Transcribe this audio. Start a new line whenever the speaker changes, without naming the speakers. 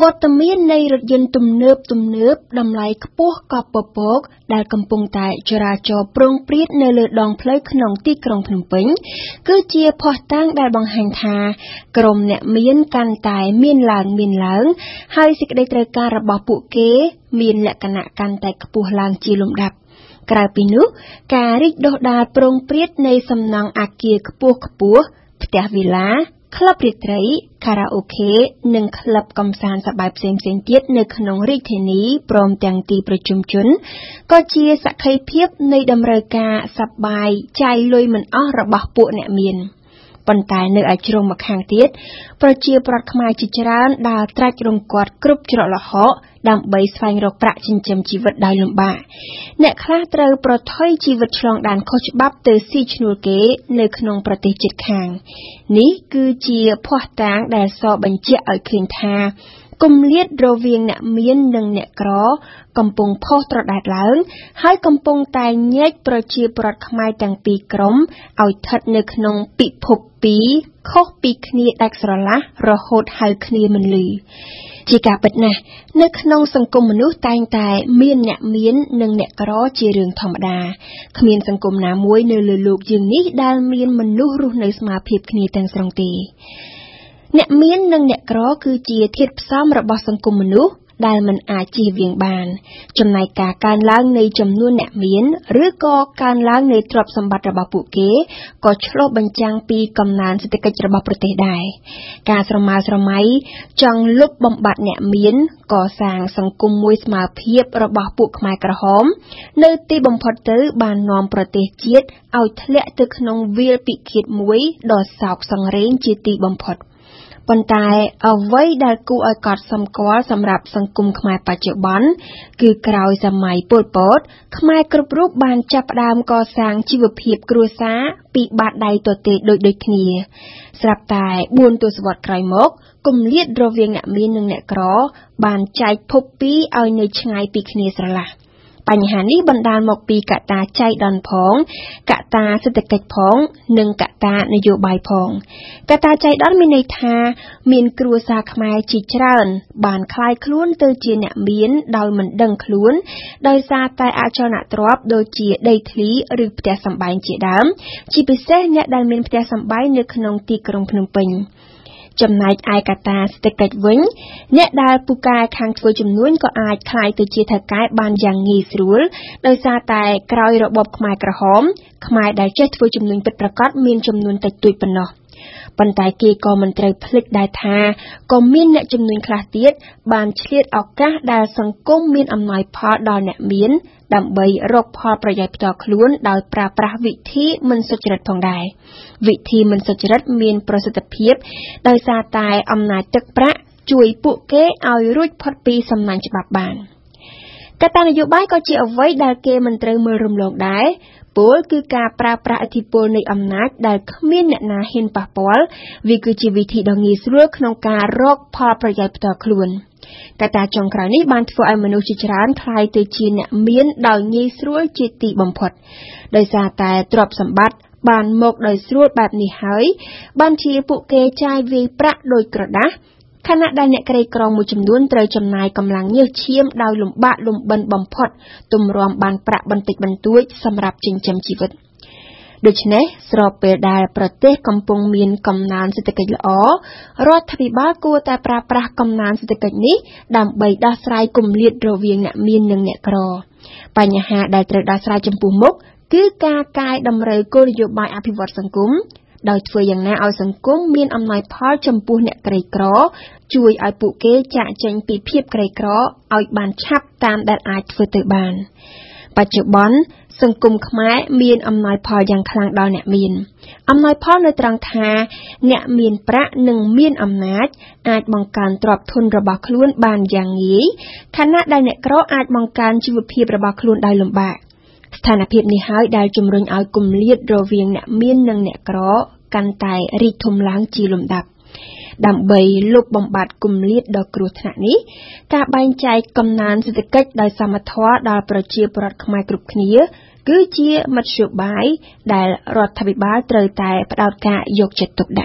វត្តមាននៃរថយន្តទំនើបទំនើបតម្លៃខ្ពស់កប់ពពកដែលកំពុងតែចរាចរព្រោងព្រាតនៅលើដងផ្លូវក្នុងទីក្រុងភ្នំពេញ គឺជាភស្តុតាងដែលបង្ហាញថា ក្រុមអ្នកមានកាន់តែមានឡើងមានឡើង ហើយសេចក្តីត្រូវការរបស់ពួកគេមានលក្ខណៈកាន់តែខ្ពស់ឡើងជាលំដាប់ក្រៅពីនោះ ការរីកដុះដាលព្រោងព្រាតនៃសំណង់អគារខ្ពស់ខ្ពស់ផ្ទះវីឡាក្លឹបរាត្រី ខារ៉ាអូខេ និងក្លឹបកម្សាន្តសប្បាយផ្សេងៗទៀតនៅក្នុងរាជធានីព្រមទាំងទីប្រជុំជនក៏ជាសក្ខីភាពនៃតម្រូវការសប្បាយចាយលុយមិនអស់របស់ពួកអ្នកមាន។ប៉ុន្តែនៅឯជ្រុងម្ខាងទៀតប្រជាប្រដ្ឋខ្មែរជាច្រើនដើរត្រាច់រង្គត់គ្រប់ច្រកល្ហក ដើម្បីស្វែងរកប្រាក់ចិញ្ចឹមជីវិតដោយលំបាកអ្នកខ្លះត្រូវប្រថុយជីវិតឆ្លងដែនខុសច្បាប់ទៅស៊ីឈ្នួលគេ នៅក្នុងប្រទេសជិតខាង នេះគឺជាភ័ស្តុតាងដែលសបញ្ជាក់ឲ្យឃើញថា គម្លាតរវាងអ្នកមាននិងអ្នកក្រ កំពុងផុសត្រដែតឡើង ហើយកំពុងតែញែកប្រជាប្រដ្ឋខ្មែរទាំងពីរក្រុមឲ្យស្ថិតនៅក្នុងពិភពពីរខុសពីគ្នាដាច់ស្រឡះរហូតហៅគ្នាមិនលឺជាការពិតណាស់នៅក្នុងសង្គមមនុស្សតែងតែមានអ្នកមាននិងអ្នកក្រជារឿងធម្មតាគ្មានសង្គមណាមួយនៅលើលោកយើងនេះដែលមានមនុស្សរស់នៅស្មើភាពគ្នាទាំងស្រុងទេ អ្នកមាននិងអ្នកក្រគឺជាធាតុផ្សំរបស់សង្គមមនុស្សដែលមិនអាចជៀសវាងបាន ចំណែកការកើនឡើងនៃចំនួនអ្នកមាន ឬក៏កើនឡើងនៃទ្រព្យសម្បត្តិរបស់ពួកគេក៏ឆ្លុះបញ្ចាំងពីកំណើនសេដ្ឋកិច្ចរបស់ប្រទេសដែរការស្រមើស្រមៃចង់លុបបំបាត់អ្នកមានកសាងសង្គមមួយស្មើភាពរបស់ពួកខ្មែរក្រហម នៅទីបំផុតទៅបាននាំប្រទេសជាតិឲ្យធ្លាក់ទៅក្នុងវាលពិឃាតមួយដ៏សោកសង្រេងជាទីបំផុត។ ប៉ុន្តែអ្វីដែលគួរឲ្យកត់សម្គាល់សម្រាប់សង្គមខ្មែរបច្ចុប្បន្នគឺក្រោយសម័យប៉ុលពត ខ្មែរគ្រប់រូបបានចាប់ផ្ដើមកសាងជីវភាពគ្រួសារពីបាតដៃទទេដូចដូចគ្នា ស្រាប់តែ4ទសវត្សរ៍ក្រោយមកគម្លាតរវាងអ្នកមាននិងអ្នកក្រ បានចែកភពពីរឲ្យនៅឆ្ងាយពីគ្នាស្រឡះ។ បញ្ហានេះបណ្ដាលមកពីកត្តាចៃដន្យផងកត្តាសេដ្ឋកិច្ចផង និងកត្តានយោបាយផងកត្តាចៃដន្យមានន័យថា មានគ្រួសារខ្មែរជាច្រើន បានคลายខ្លួនទៅជាអ្នកមានដោយមិនដឹងខ្លួន ដោយសារតែអចលនទ្រព្យដូចជាដីធ្លីឬផ្ទះសម្បែងជាដើមជាពិសេសអ្នកដែលមានផ្ទះសម្បែងនៅក្នុងទីក្រុងភ្នំពេញ។ ចំណែកឯកត្តាសេដ្ឋកិច្ចវិញ អ្នកដែលពូកែខាងធ្វើជំនួញក៏អាចក្លាយទៅជាថៅកែបានយ៉ាងងាយស្រួលដោយសារតែក្រោយរបបខ្មែរក្រហមខ្មែរដែលចេះធ្វើជំនួញពិតប្រាកដមានចំនួនតិចតួចប៉ុណ្ណោះ ប៉ុន្តែគេក៏មិនត្រូវភ្លេចដែរថាក៏មានអ្នកជំនួញខ្លះទៀតបានឆ្លៀតឱកាសដែលសង្គមមានអំណោយផលដល់អ្នកមានដើម្បីរកផលប្រយោជន៍ផ្ទាល់ខ្លួនដោយប្រើប្រាស់វិធីមិនសុចរិតផងដែរវិធីមិនសុចរិតមានប្រសិទ្ធភាពដោយសារតែអំណាចទឹកប្រាក់ជួយពួកគេឲ្យរួចផុតពីសំណាញ់ច្បាប់បានកត្តានយោបាយក៏ជាអ្វីដែលគេមិនត្រូវមើលរំលងដែរ ពលគឺការប្រើប្រាស់ឥទ្ធិពលនៃអំណាចដែលគ្មានអ្នកណាហ៊ានប៉ះពាល់វាគឺជាវិធីដ៏ងាយស្រួលក្នុងការរកផលប្រយោជន៍ផ្ទាល់ខ្លួនកត្តាចុងក្រោយនេះបានធ្វើឲ្យមនុស្សជាច្រើនคล้ายទៅជាអ្នកមានដោយងាយស្រួលជាទីបំផុតដោយសារតែទ្រព្យសម្បត្តិបានមកដោយស្រួលបែបនេះហើយបានជាពួកគេចាយវាយប្រាក់ដោយក្រដាស់ ខណៈដែលអ្នកក្រីក្រមួយចំនួនត្រូវចំណាយកម្លាំងញើសឈាមដោយលំបាកលំបិនបំផុតទម្រាំបានប្រាក់បន្តិចបន្តួចសម្រាប់ចិញ្ចឹមជីវិតដូច្នេះស្របពេលដែលប្រទេសកំពុងមានកំណើនសេដ្ឋកិច្ចល្អរដ្ឋាភិបាលគួរតែប្រើប្រាស់កំណើនសេដ្ឋកិច្ចនេះដើម្បីដោះស្រាយគម្លាតរវាងអ្នកមាននិងអ្នកក្របញ្ហាដែលត្រូវដោះស្រាយចំពោះមុខគឺការកែតម្រូវគោលនយោបាយអភិវឌ្ឍសង្គម ដោយធ្វើយ៉ាងណាឲ្យសង្គមមានអំណោយផលចំពោះអ្នកក្រីក្រ ជួយឲ្យពួកគេចាកចេញពីភាពក្រីក្រឲ្យបានឆាប់តាមដែលអាចធ្វើទៅបាន បច្ចុប្បន្នសង្គមខ្មែរមានអំណោយផលយ៉ាងខ្លាំងដល់អ្នកមាន អំណោយផលនៅត្រង់ថា អ្នកមានប្រាក់និងមានអំណាច អាចបង្កើនទ្រព្យធនរបស់ខ្លួនបានយ៉ាងងាយខណៈដែលអ្នកក្រអាចបង្កើនជីវភាពរបស់ខ្លួនដោយលំបាកស្ថានភាពនេះហើយដែលជំរុញឲ្យគម្លាតរវាងអ្នកមាននិងអ្នកក្រ កាន់តែរីកធំឡើងជាលំដាប់ដើម្បីលុបបំបាត់គម្លាតដ៏គ្រោះថ្នាក់នេះការបែងចែកកំណើនសេដ្ឋកិច្ចដោយសមធម៌ដល់ប្រជាពលរដ្ឋខ្មែរគ្រប់គ្នា គឺជាមធ្យោបាយដែលរដ្ឋាភិបាលត្រូវតែផ្ដោតការយកចិត្តទុកដាក់